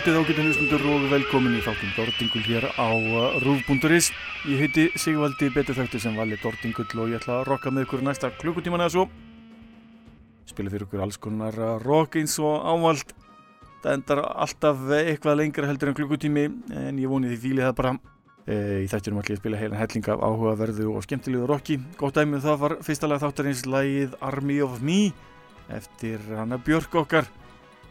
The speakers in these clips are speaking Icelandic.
kvöldið ágættu hlustundur og velkomin í þáttum Dordingul hér á uh, Rúf.is Ég heiti Sigvaldi betur þætti sem vali Dordingull og ég ætla að rocka með ykkur næsta klukkutíman eða svo. Spila fyrir ykkur alls konar uh, rock eins og ávald Það endar alltaf eitthvað lengra heldur en klukkutími en ég voni því fílið það bara. E, Í þættunum að spila heilan helling af áhugaverðu og skemmtilegu rocki. Gótt dæmið um það var fyrsta lag þáttarins lagið Army of Me eftir Hanna Björk okkar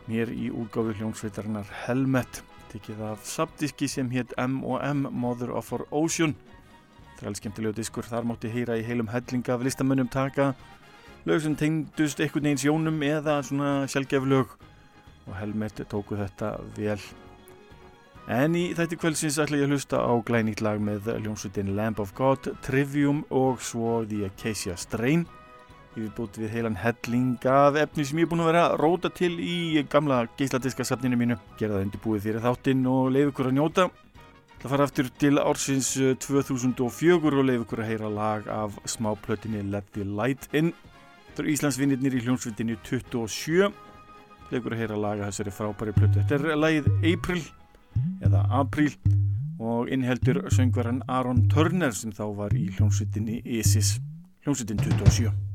mér í útgáfi hljómsveitarinnar Helmet tekið af sabdiski sem hétt M&M Mother of Our Ocean. Þrælskemtilegu diskur, þar mátti heyra í heilum hellinga af listamönnum taka lög sem tengdust einhvern veginn sjónum eða svona sjálfgeflög og Helmet tóku þetta vel. En í þætti kvöldsins ætla ég að hlusta á glænýtt lag með hljómsveitin Lamb of God, Trivium og svo The Acacia Strain yfirbútt við heilan helling af efni sem ég er búin að vera að róta til í gamla geisladiska safninu mínu. Gera það undirbúið fyrir þáttinn og leif ykkur að njóta. Það fara aftur til ársins 2004 eh, og leif ykkur að heyra lag af smáplötinni Let the Light In. Þetta eru Íslandsvinnirnir í hljómsveitinni 27 leif ykkur að heyra lag af þessari frábæri plötu. Þetta er lagið April eða April og innheldur söngvaran Aron Turner sem þá var í hljómsveitinni Isis. Hljómsveitin 27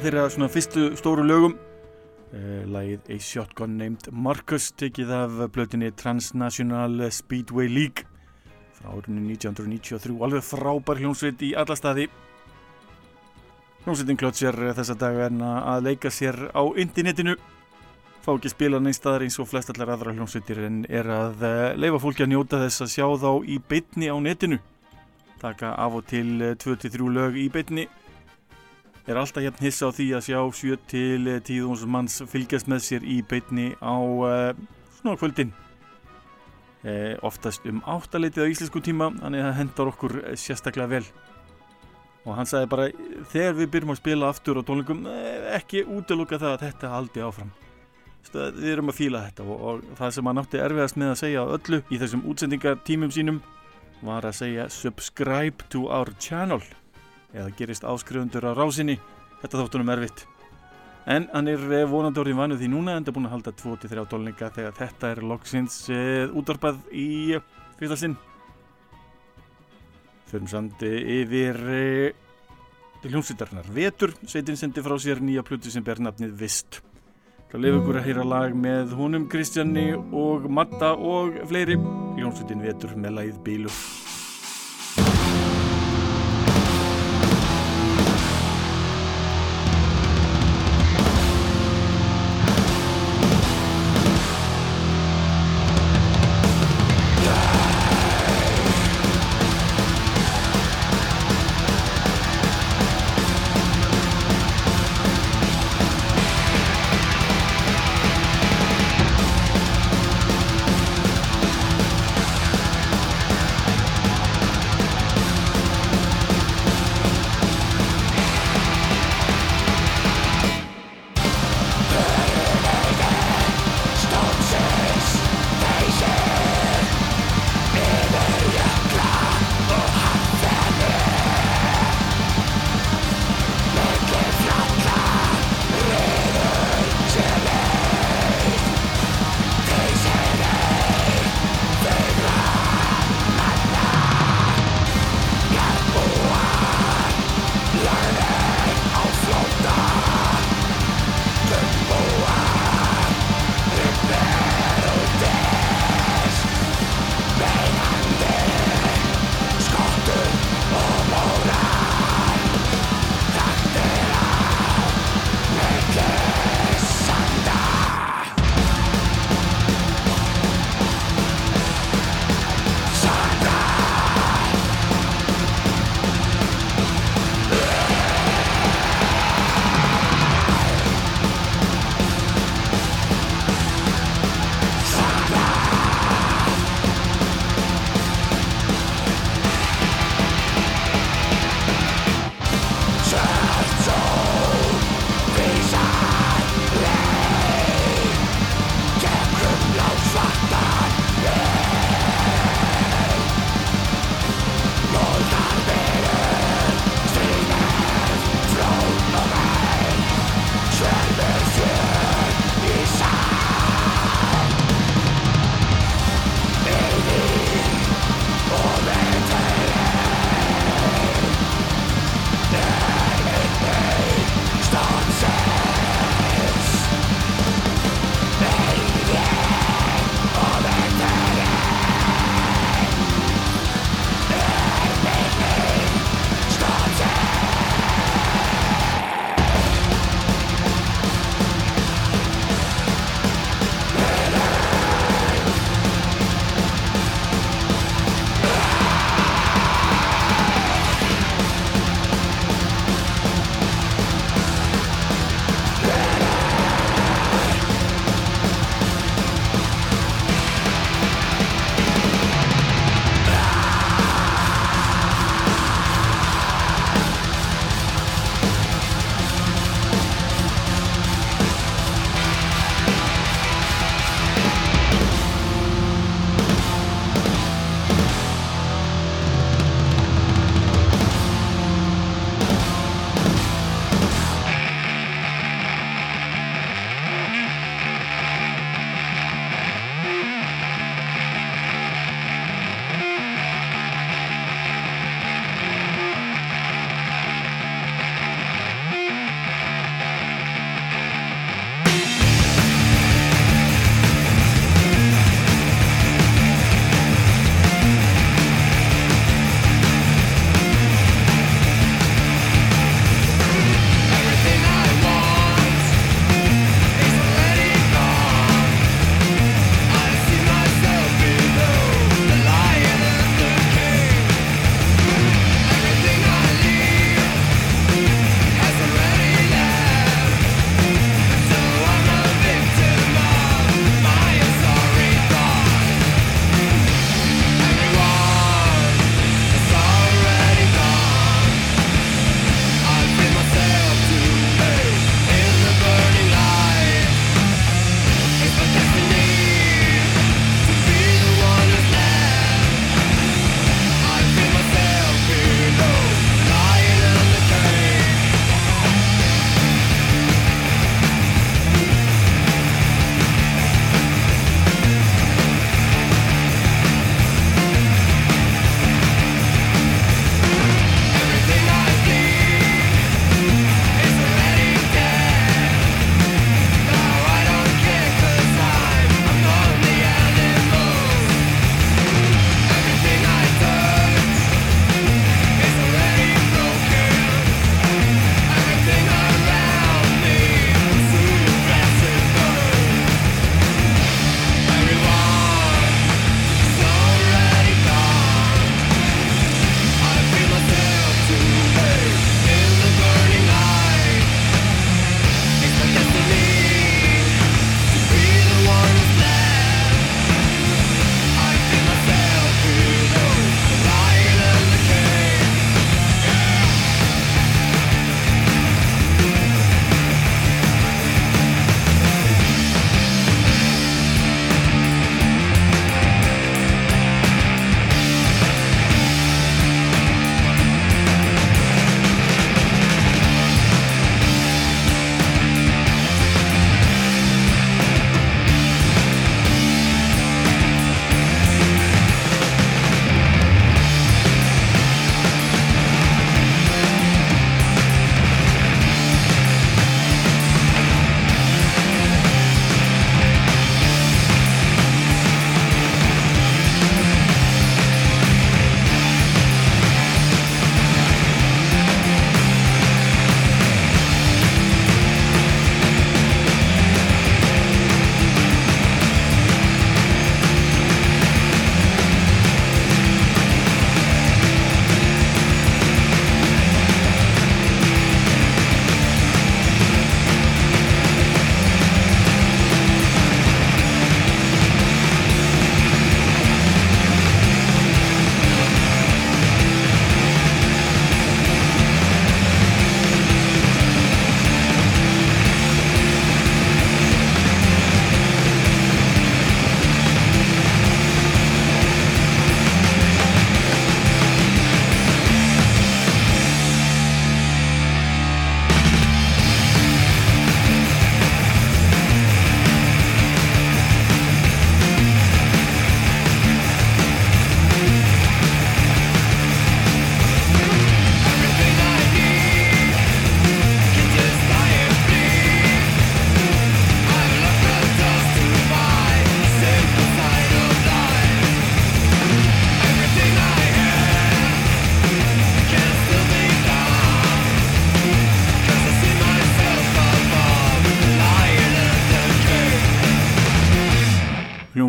eitt af þeirra fyrstu stóru lögum. Eh, lagið A Shotgun Named Marcus tekið af blötinni Transnational Speedway League frá árunni 1993 alveg frábær hljómsveit í alla staði. Hljómsveitin klöts er þessa dag en að leika sér á internetinu. Fá ekki spila neins staðar eins og flest allar aðra hljómsveitir en er að leifa fólki að njóta þess að sjá þá í beitni á netinu. Taka af og til 2-3 eh, lög í beinni er alltaf hérna hissa á því að sjá 7-10 manns fylgjast með sér í beinni á uh, svona kvöldin. Uh, oftast um áttaleitið á íslensku tíma þannig að það hendar okkur sérstaklega vel. Og hann sagði bara þegar við byrjum að spila aftur á tónleikum ekki útlöka það að þetta haldi áfram. Við erum að fíla þetta og, og það sem hann átti erfiðast með að segja öllu í þessum útsendingartímum sínum var að segja subscribe to our channel eða gerist áskrifundur á rásinni þetta þóttunum erfitt. En hann er eh, vonandi orðin vanuð því núna en það er búin að halda 2-3 tólninga þegar þetta er loksins uh, útvarpað í fyrsta sinn. Förum sandi yfir hljómsveitarnar Vetur, sveitin sendi frá sér nýja pluti sem ber nafnið Vist. Það lefur ykkur að heyra lag með honum Kristjanni og Matta og fleiri. Ljónsveitin vetur með lagið Bílu.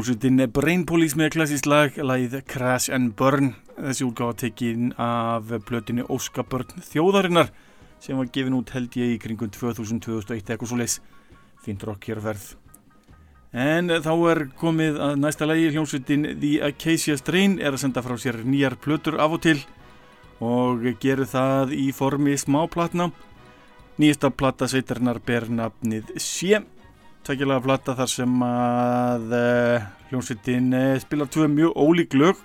Hljómsveitin Brain Police með klassísk lag, lagið Crash and Burn. Þessi útgáða tekinn af blötinni Óskabörn þjóðarinnar sem var gefin út held ég í kringum 2000-2001 eitthvað svo leis. Fint rock hér verð. En þá er komið að næsta lagi hljómsveitin The Acacia Strain er að senda frá sér nýjar plötur af og til og gerur það í formi smáplatna. Nýjasta platta sveitarnar ber nafnið Sjem tækjulega platta þar sem að uh, hljómsveitin uh, spila tvö mjög ólík lög.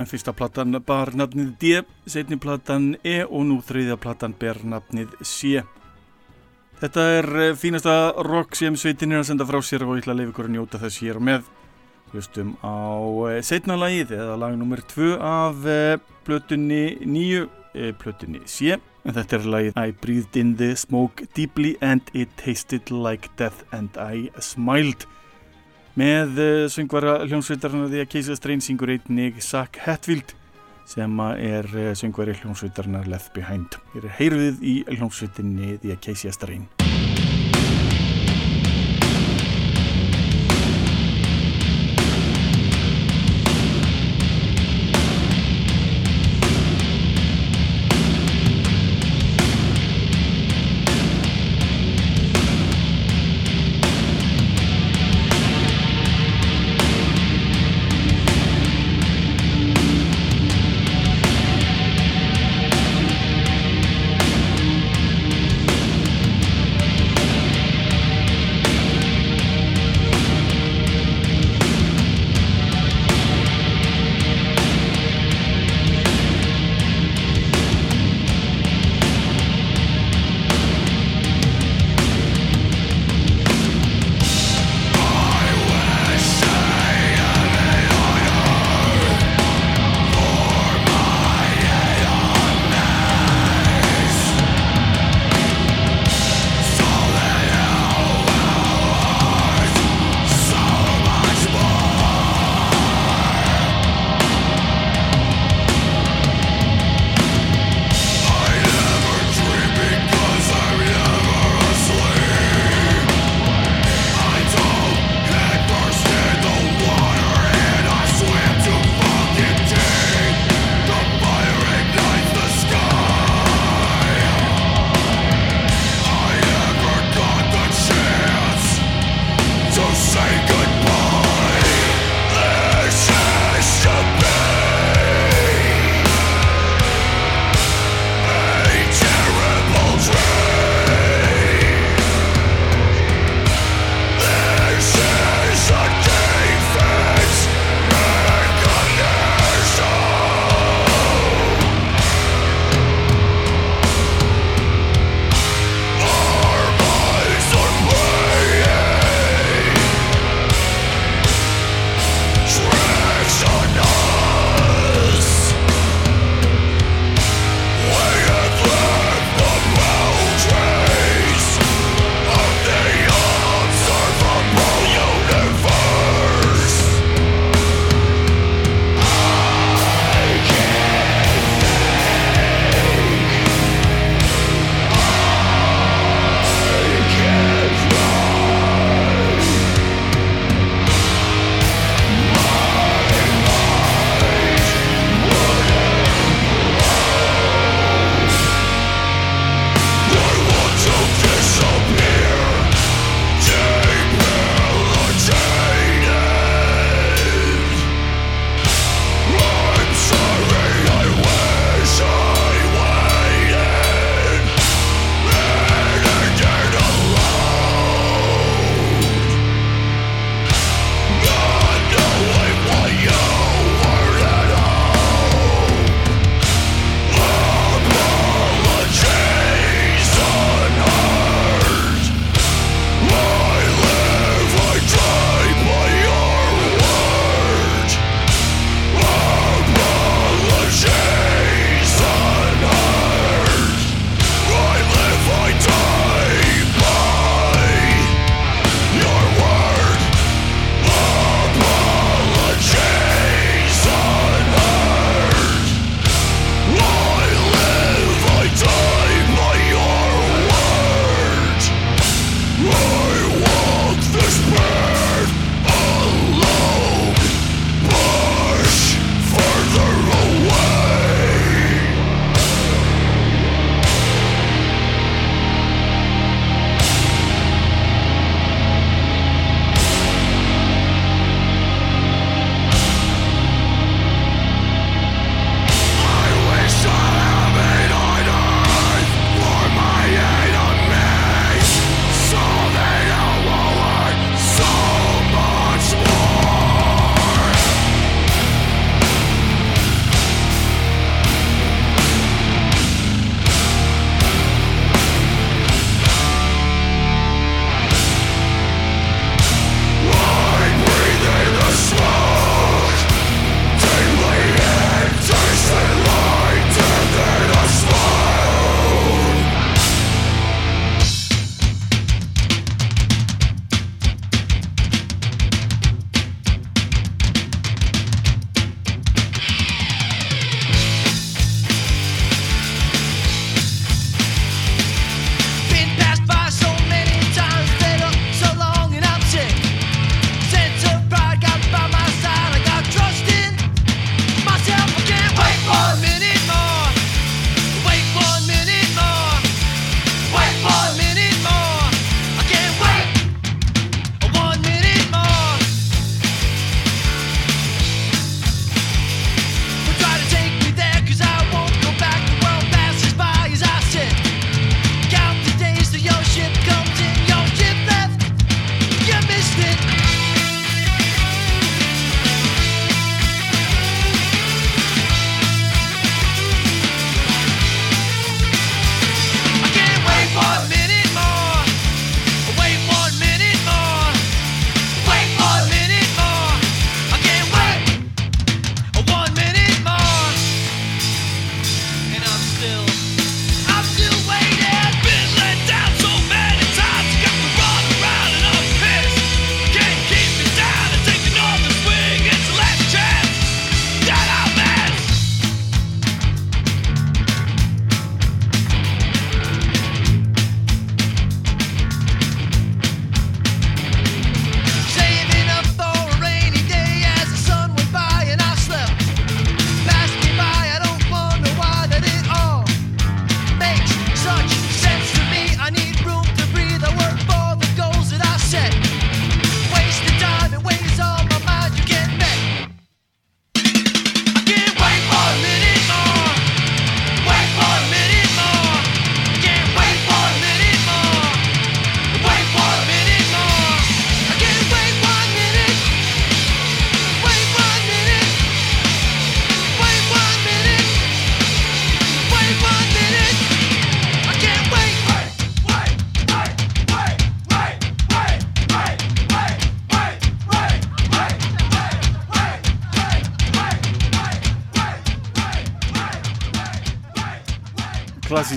En fyrsta platan bar nafnið D setni platan E og nú þriðja platan ber nafnið C. Þetta er uh, fínasta rock sem sveitin er að senda frá sér og ég ætla að leiða ykkur að njóta þess hér með. Hlustum á setna lagið eða lag nr. 2 af plötunni nýju plötunni C En þetta er lagið I breathed in the smoke deeply and it tasted like death and I smiled. Með uh, söngvara hljómsveitarna því að Keisa Strain syngur einnig Zach Hetfield sem er uh, söngvari hljómsveitarna Left Behind. Hér er heyrðið í hljómsveitinni því að Keisa Strain.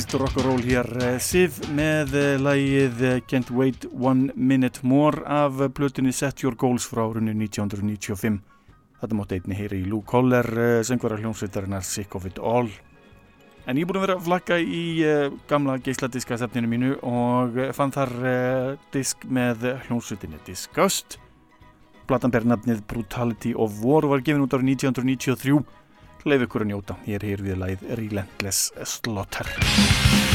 Klassíst rock'n'roll hér eh, Sif með eh, lægið eh, Can't Wait One Minute More af plötunni Set Your Goals frá árunni 1995 Þetta mátti einni heyri í Luke Holler söngvara hljómsveitarinnar Sick of It All. En ég er búin að vera að flagga í gamla geisladiska stefninu mínu og fann þar disk með hljómsveitinni Disgust. Platan ber nafnið Brutality of War var gefin út árið 1993 leif ykkur að njóta. Ég er hér við læð Relentless Slaughter.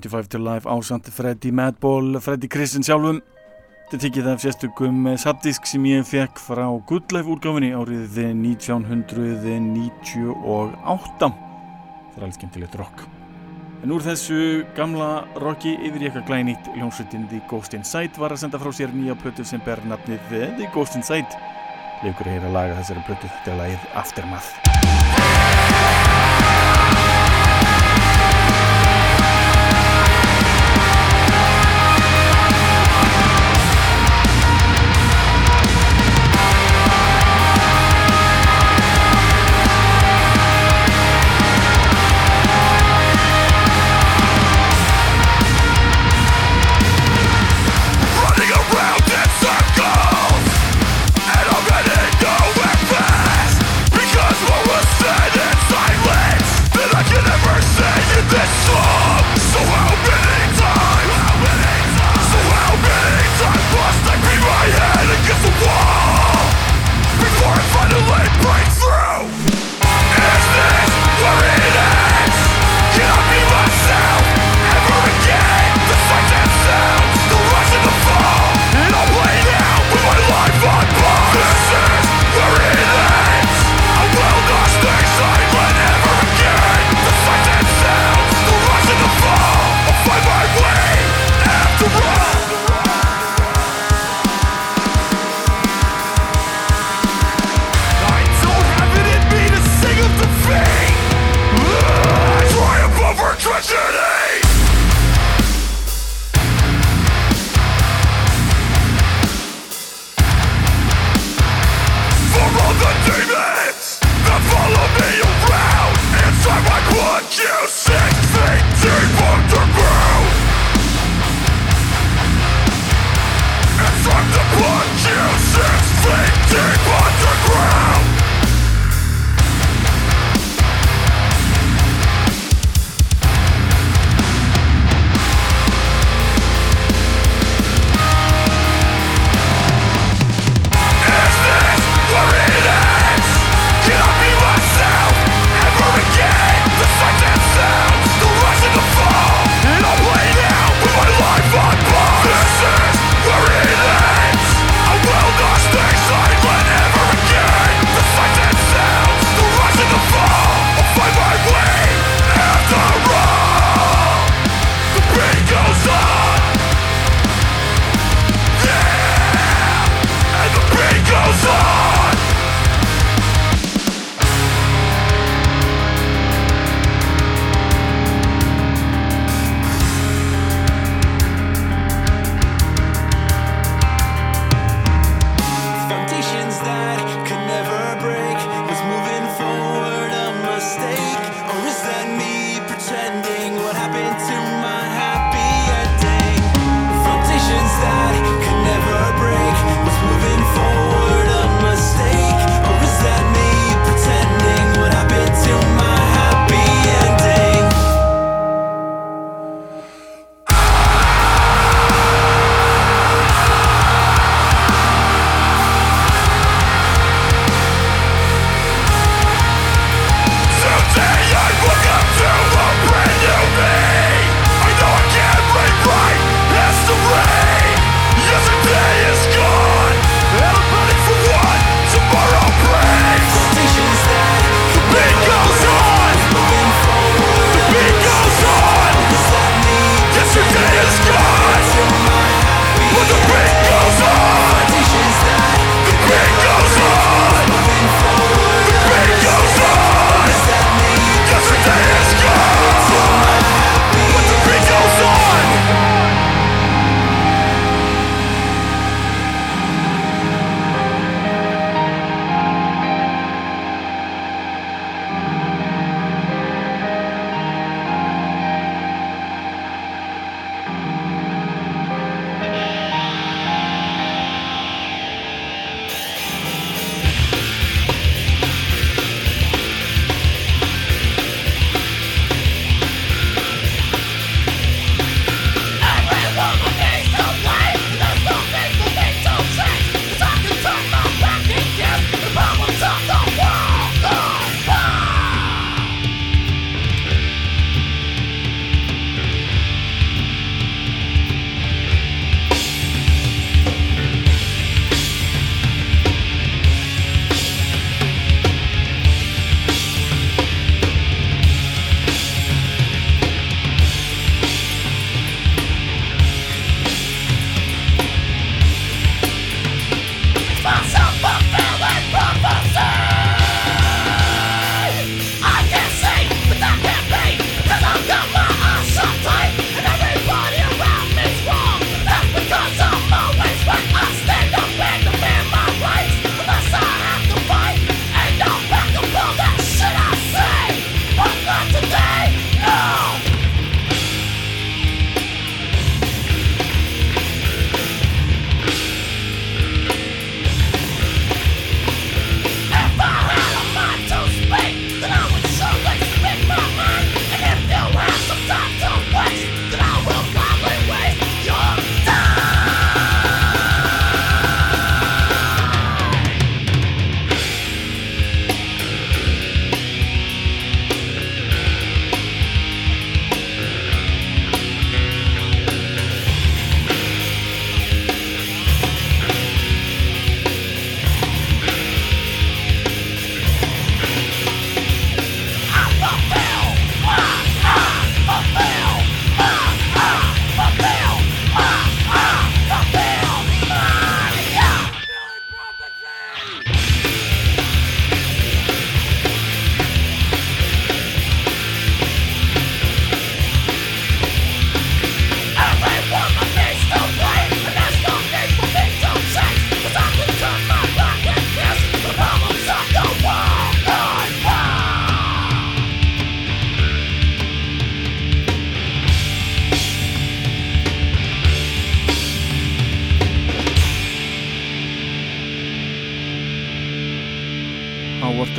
25 to Life ásand Freddy Madball, Freddy Kristin sjálfum. Þetta tekið af sérstökum sabdisk sem ég fekk frá Good Life úrgáfinni árið 1998 það er alveg skemmtilegt rock. En úr þessu gamla rocki yfir ég eitthvað glænýtt hljómsveitin The Ghost Inside var að senda frá sér nýja plötu sem ber nafnið The Ghost Inside. Leikur að heyra að laga þessari plötu. Þetta er lagið Aftermath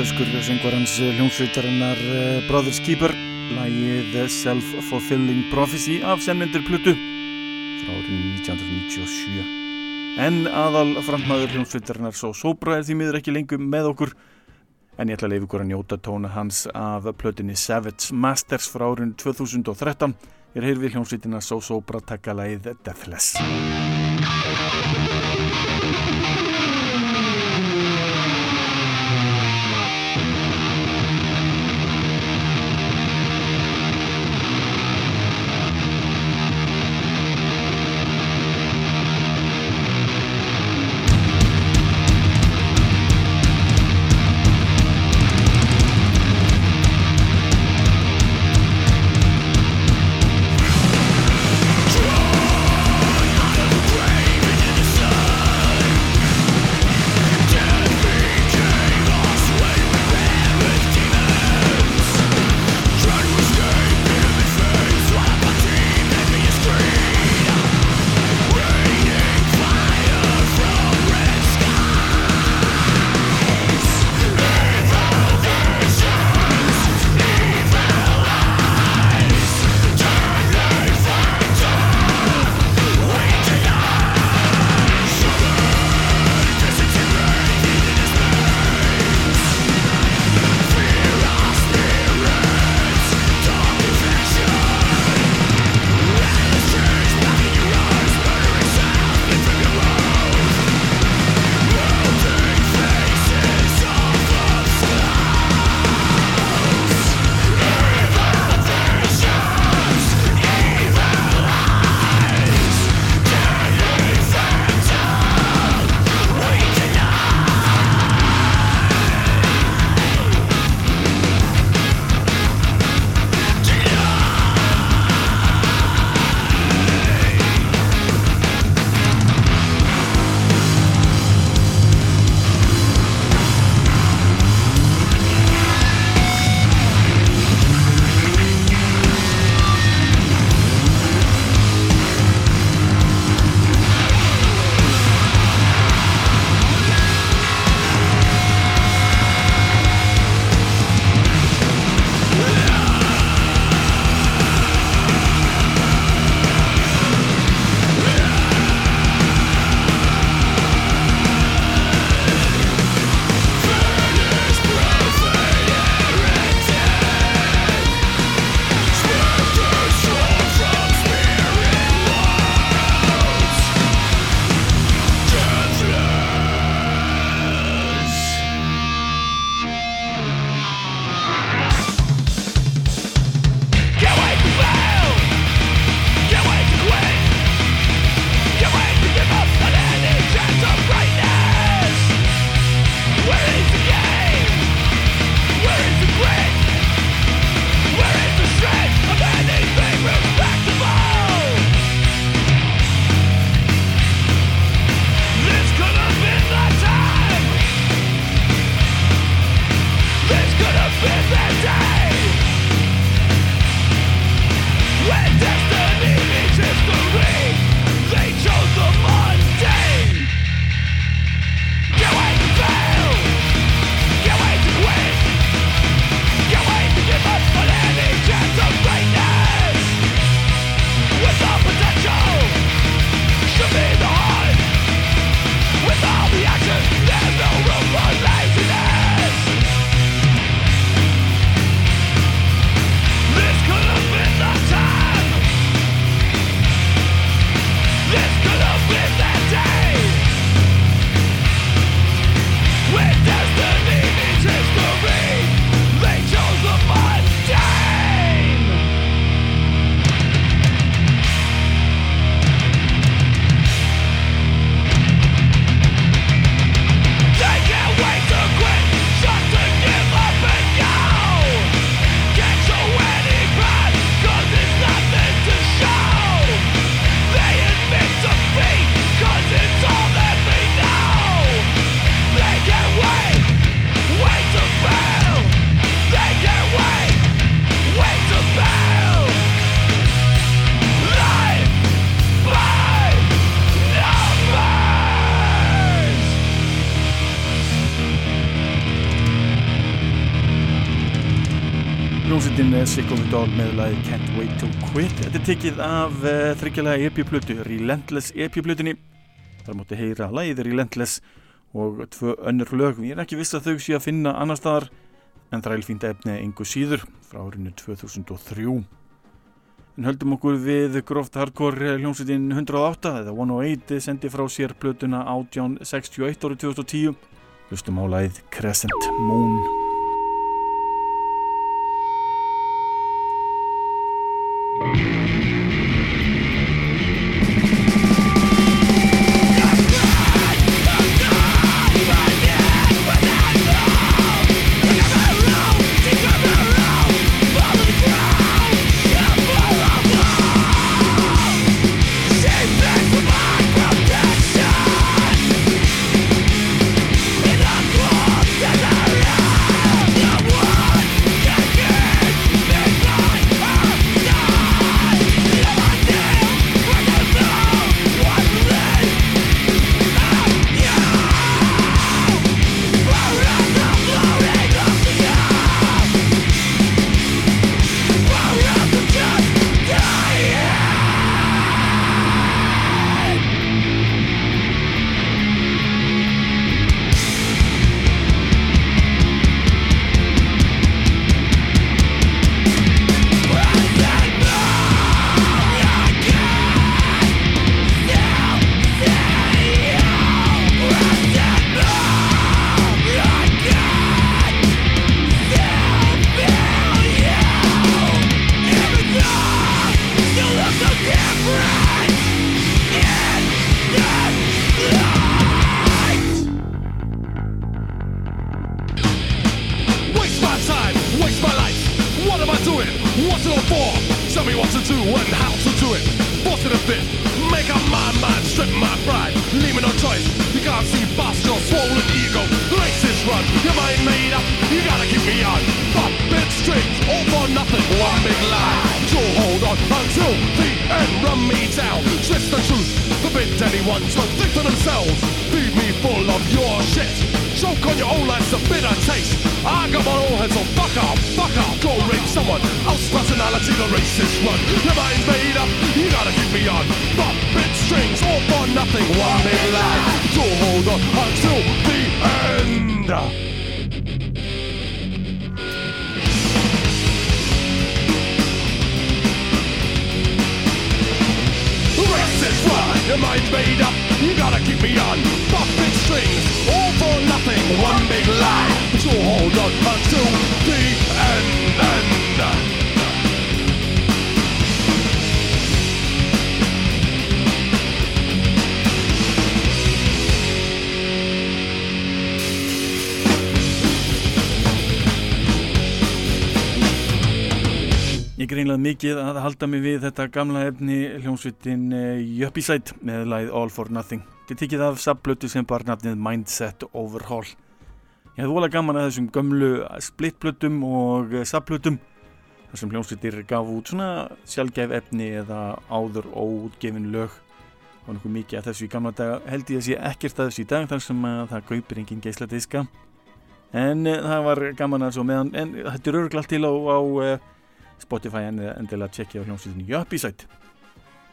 Öskur syngvarans hljómsveitarinnar eh, Brothers Keeper. Lægið Self-Fulfilling Prophecy af semlendur Plutu frá árið 1997 en aðal frammaður hljómsveitarinnar svo Sobra er því miður ekki lengur með okkur. En ég ætla að leiða ykkur að njóta tóna hans af Plutinni Savage Masters frá árið 2013 ég er hér við hljómsveitina So Sobra takka lægið Deathless Sick of it All með lagi Can't Wait to Quit. Þetta er tekið af uh, eh, þryggjalega EP-plötu, Relentless EP-plötunni. Þar mótti heyra lagið Relentless og tvö önnur lög. Ég er ekki viss að þau sé að finna annar staðar en fínt efni engu síður frá árinu 2003. En höldum okkur við gróft hardcore hljómsveitin 108 eða 108 sendi frá sér plötuna 1861 árið 2010. Hlustum á lagið Crescent Moon. You gotta keep me on puppet strings, all for nothing, one big lie. So hold on to the mikið að halda mig við þetta gamla efni hljómsveitin eh, Jöppisætt með læð All for Nothing. Þetta tikið af sabblötu sem bar nafnið Mindset Overhaul. Ég hef volað gaman að þessum gömlu splittblötum og sabblötum þar sem hljómsveitir gaf út svona sjálfgæf efni eða áður óutgefin lög og náttúrulega mikið að þessu í gamla daga held ég að sé ekkert að þessu í dag þar sem að það gaupir engin geysla diska en e, það var gaman að svo meðan en þetta er örglalt til á, á Spotify en endilega tjekkja á hljómsveitinu Jöppisætt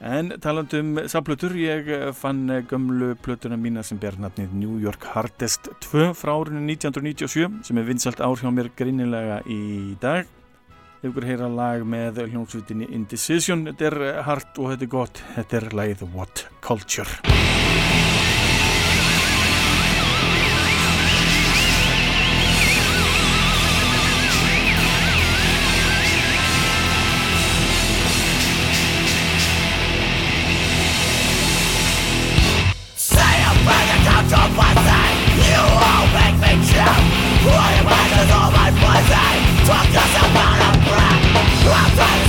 en talandum saplutur ég fann gömlu plötuna mína sem ber nafnið New York Hardest 2 frá árinu 1997 sem er vinsalt ár hjá mér greinilega í dag. Ef ykkur heyra lag með hljómsveitinni Indecision þetta er hart og þetta er gott. Þetta er lagið What Culture is all my blessing Talk us about a breath.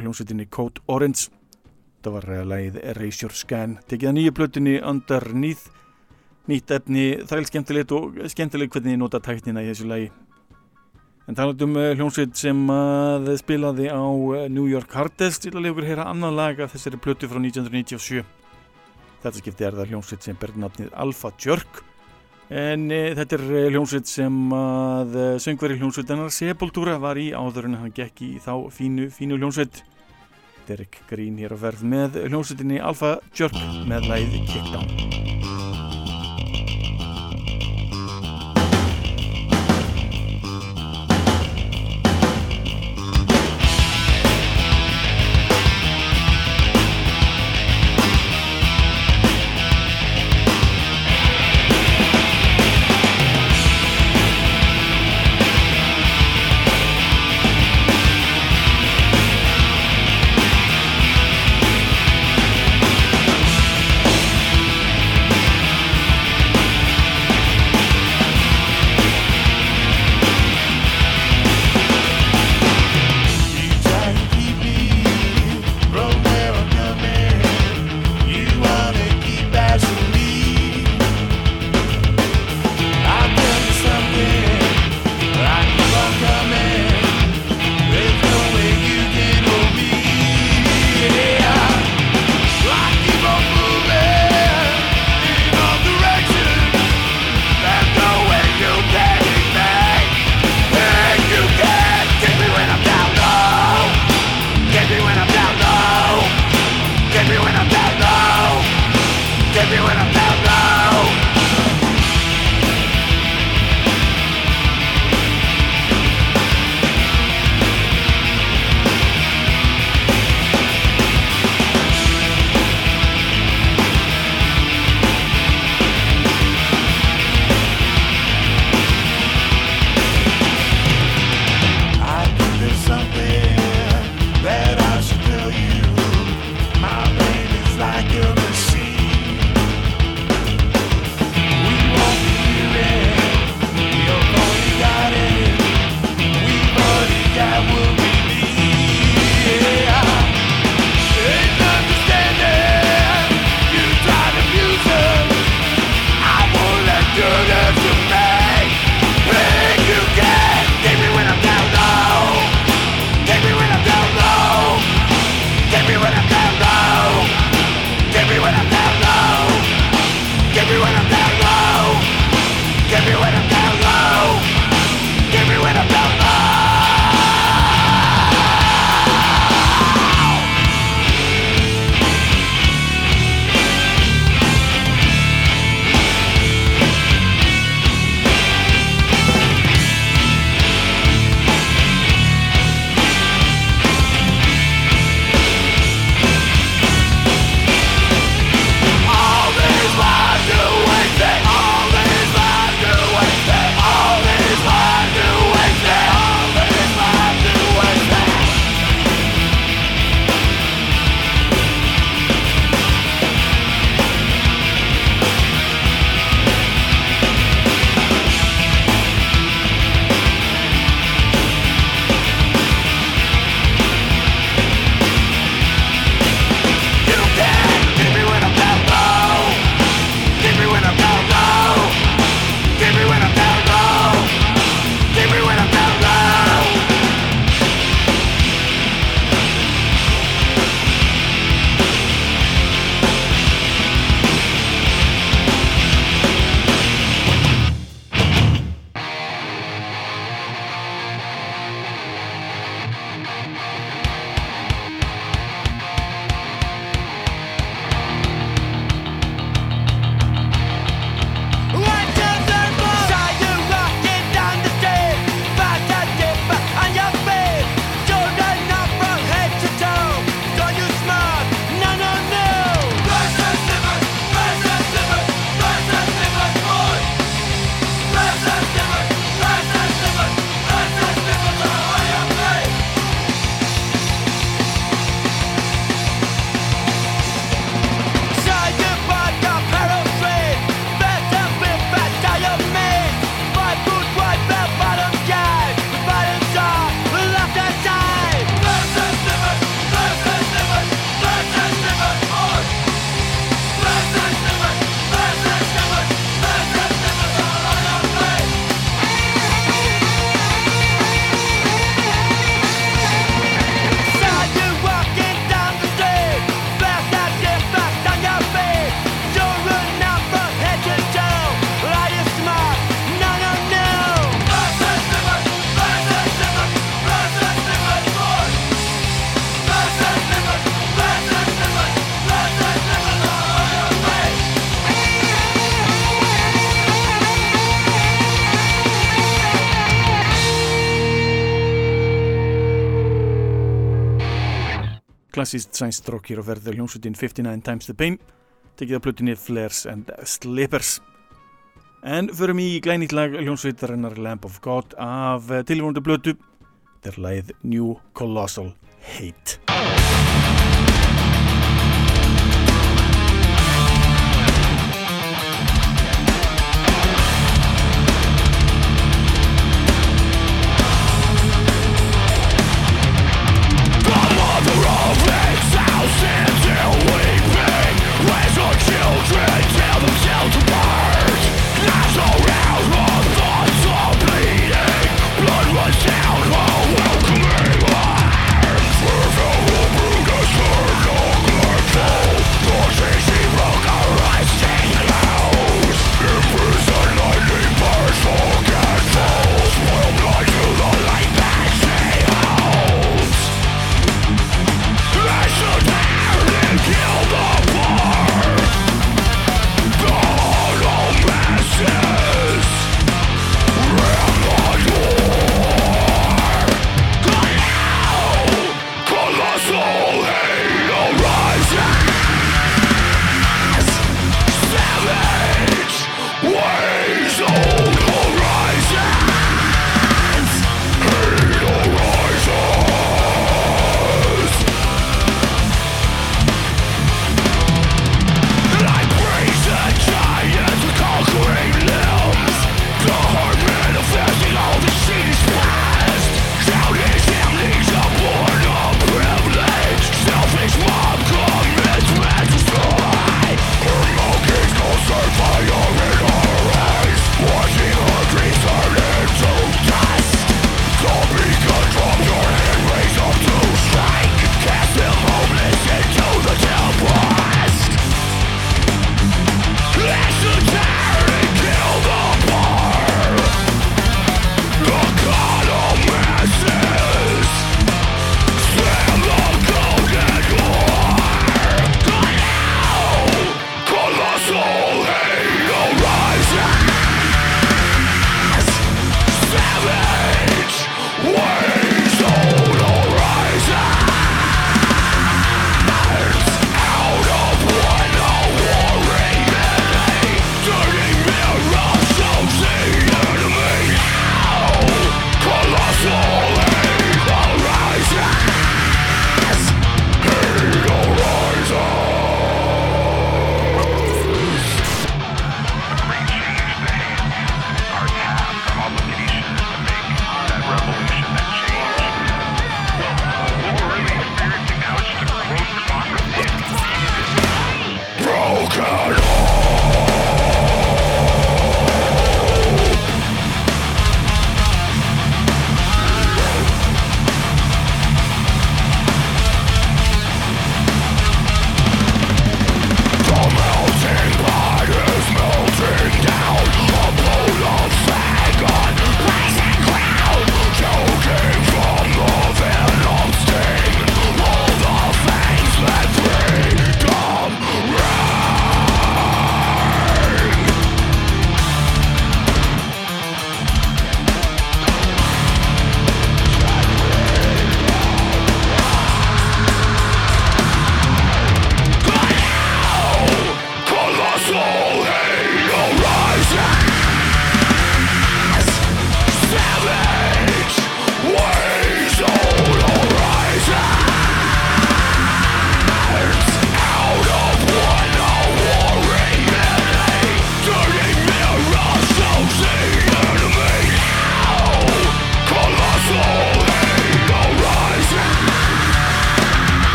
Hljómsveitinni Code Orange. Það var lagið Erase Your Scan tekið að nýju blötunni Underneath. Nýtt efni, þræl skemmtilegt og skemmtilegt hvernig ég nota tæknina í þessu lagi. En talat um uh, hljómsveit sem að uh, spilaði á uh, New York Hardest ég vil að lega ykkur heyra annan lag af þessari blötu frá 1997 þetta skipti er það hljómsveit sem ber nafnið Alpha Jerk en uh, þetta er uh, hljómsveit sem að söngveri hljómsveitanar Sepultura var í áður en hann gekk í þá fínu, fínu hljómsveit. Derek Green hér á verð með hljómsveitinni Alpha Jerk með læð Kickdown klassíst sænstrók hér á verður hljómsveitin 59 Times the Pain tekið að plutinni Flares and Slippers. En förum í glænýtt lag hljómsveitarinnar Lamp of God af tilvonandi blötu þeir lagið New Colossal Hate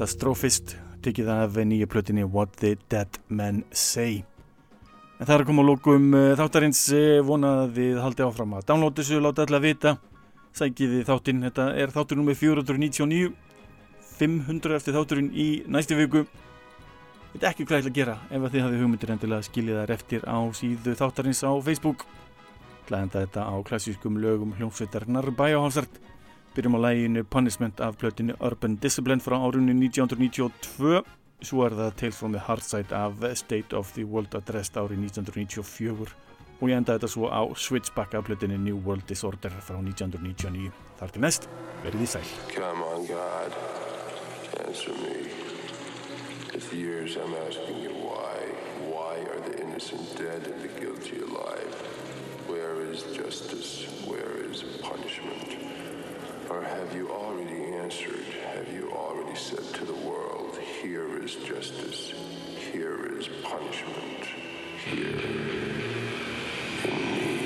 Katastrophist tekið af nýja plötinni What the Dead Men Say. En það er að koma að lókum þáttarins vonaði þið haldið áfram að downloada þessu, láta allar vita. Sækið þið þáttinn, þetta er þáttur nummið 499 500 eftir þátturinn í næstu viku. Þetta er ekki hvað ég ætla að gera ef að þið hafið hugmyndir endilega skiljið þær eftir á síðu þáttarins á Facebook. Læðenda þetta á klassískum lögum hljómsveitarnar Bæjáhalsart Byrjum á læginu Punishment af plötinu Urban Discipline frá árunni 1992 Svo er það Tales from the Heartside af State of the World Address árið 1994 og ég enda þetta svo á Switchback af plötinu New World Disorder frá 1999 Þar til næst, verið í sæl Come on, God, answer me. It's years I'm asking you why. Why are the innocent dead and the guilty alive? Where is justice? Have you already answered? Have you already said to the world, here is justice, here is punishment, here in me?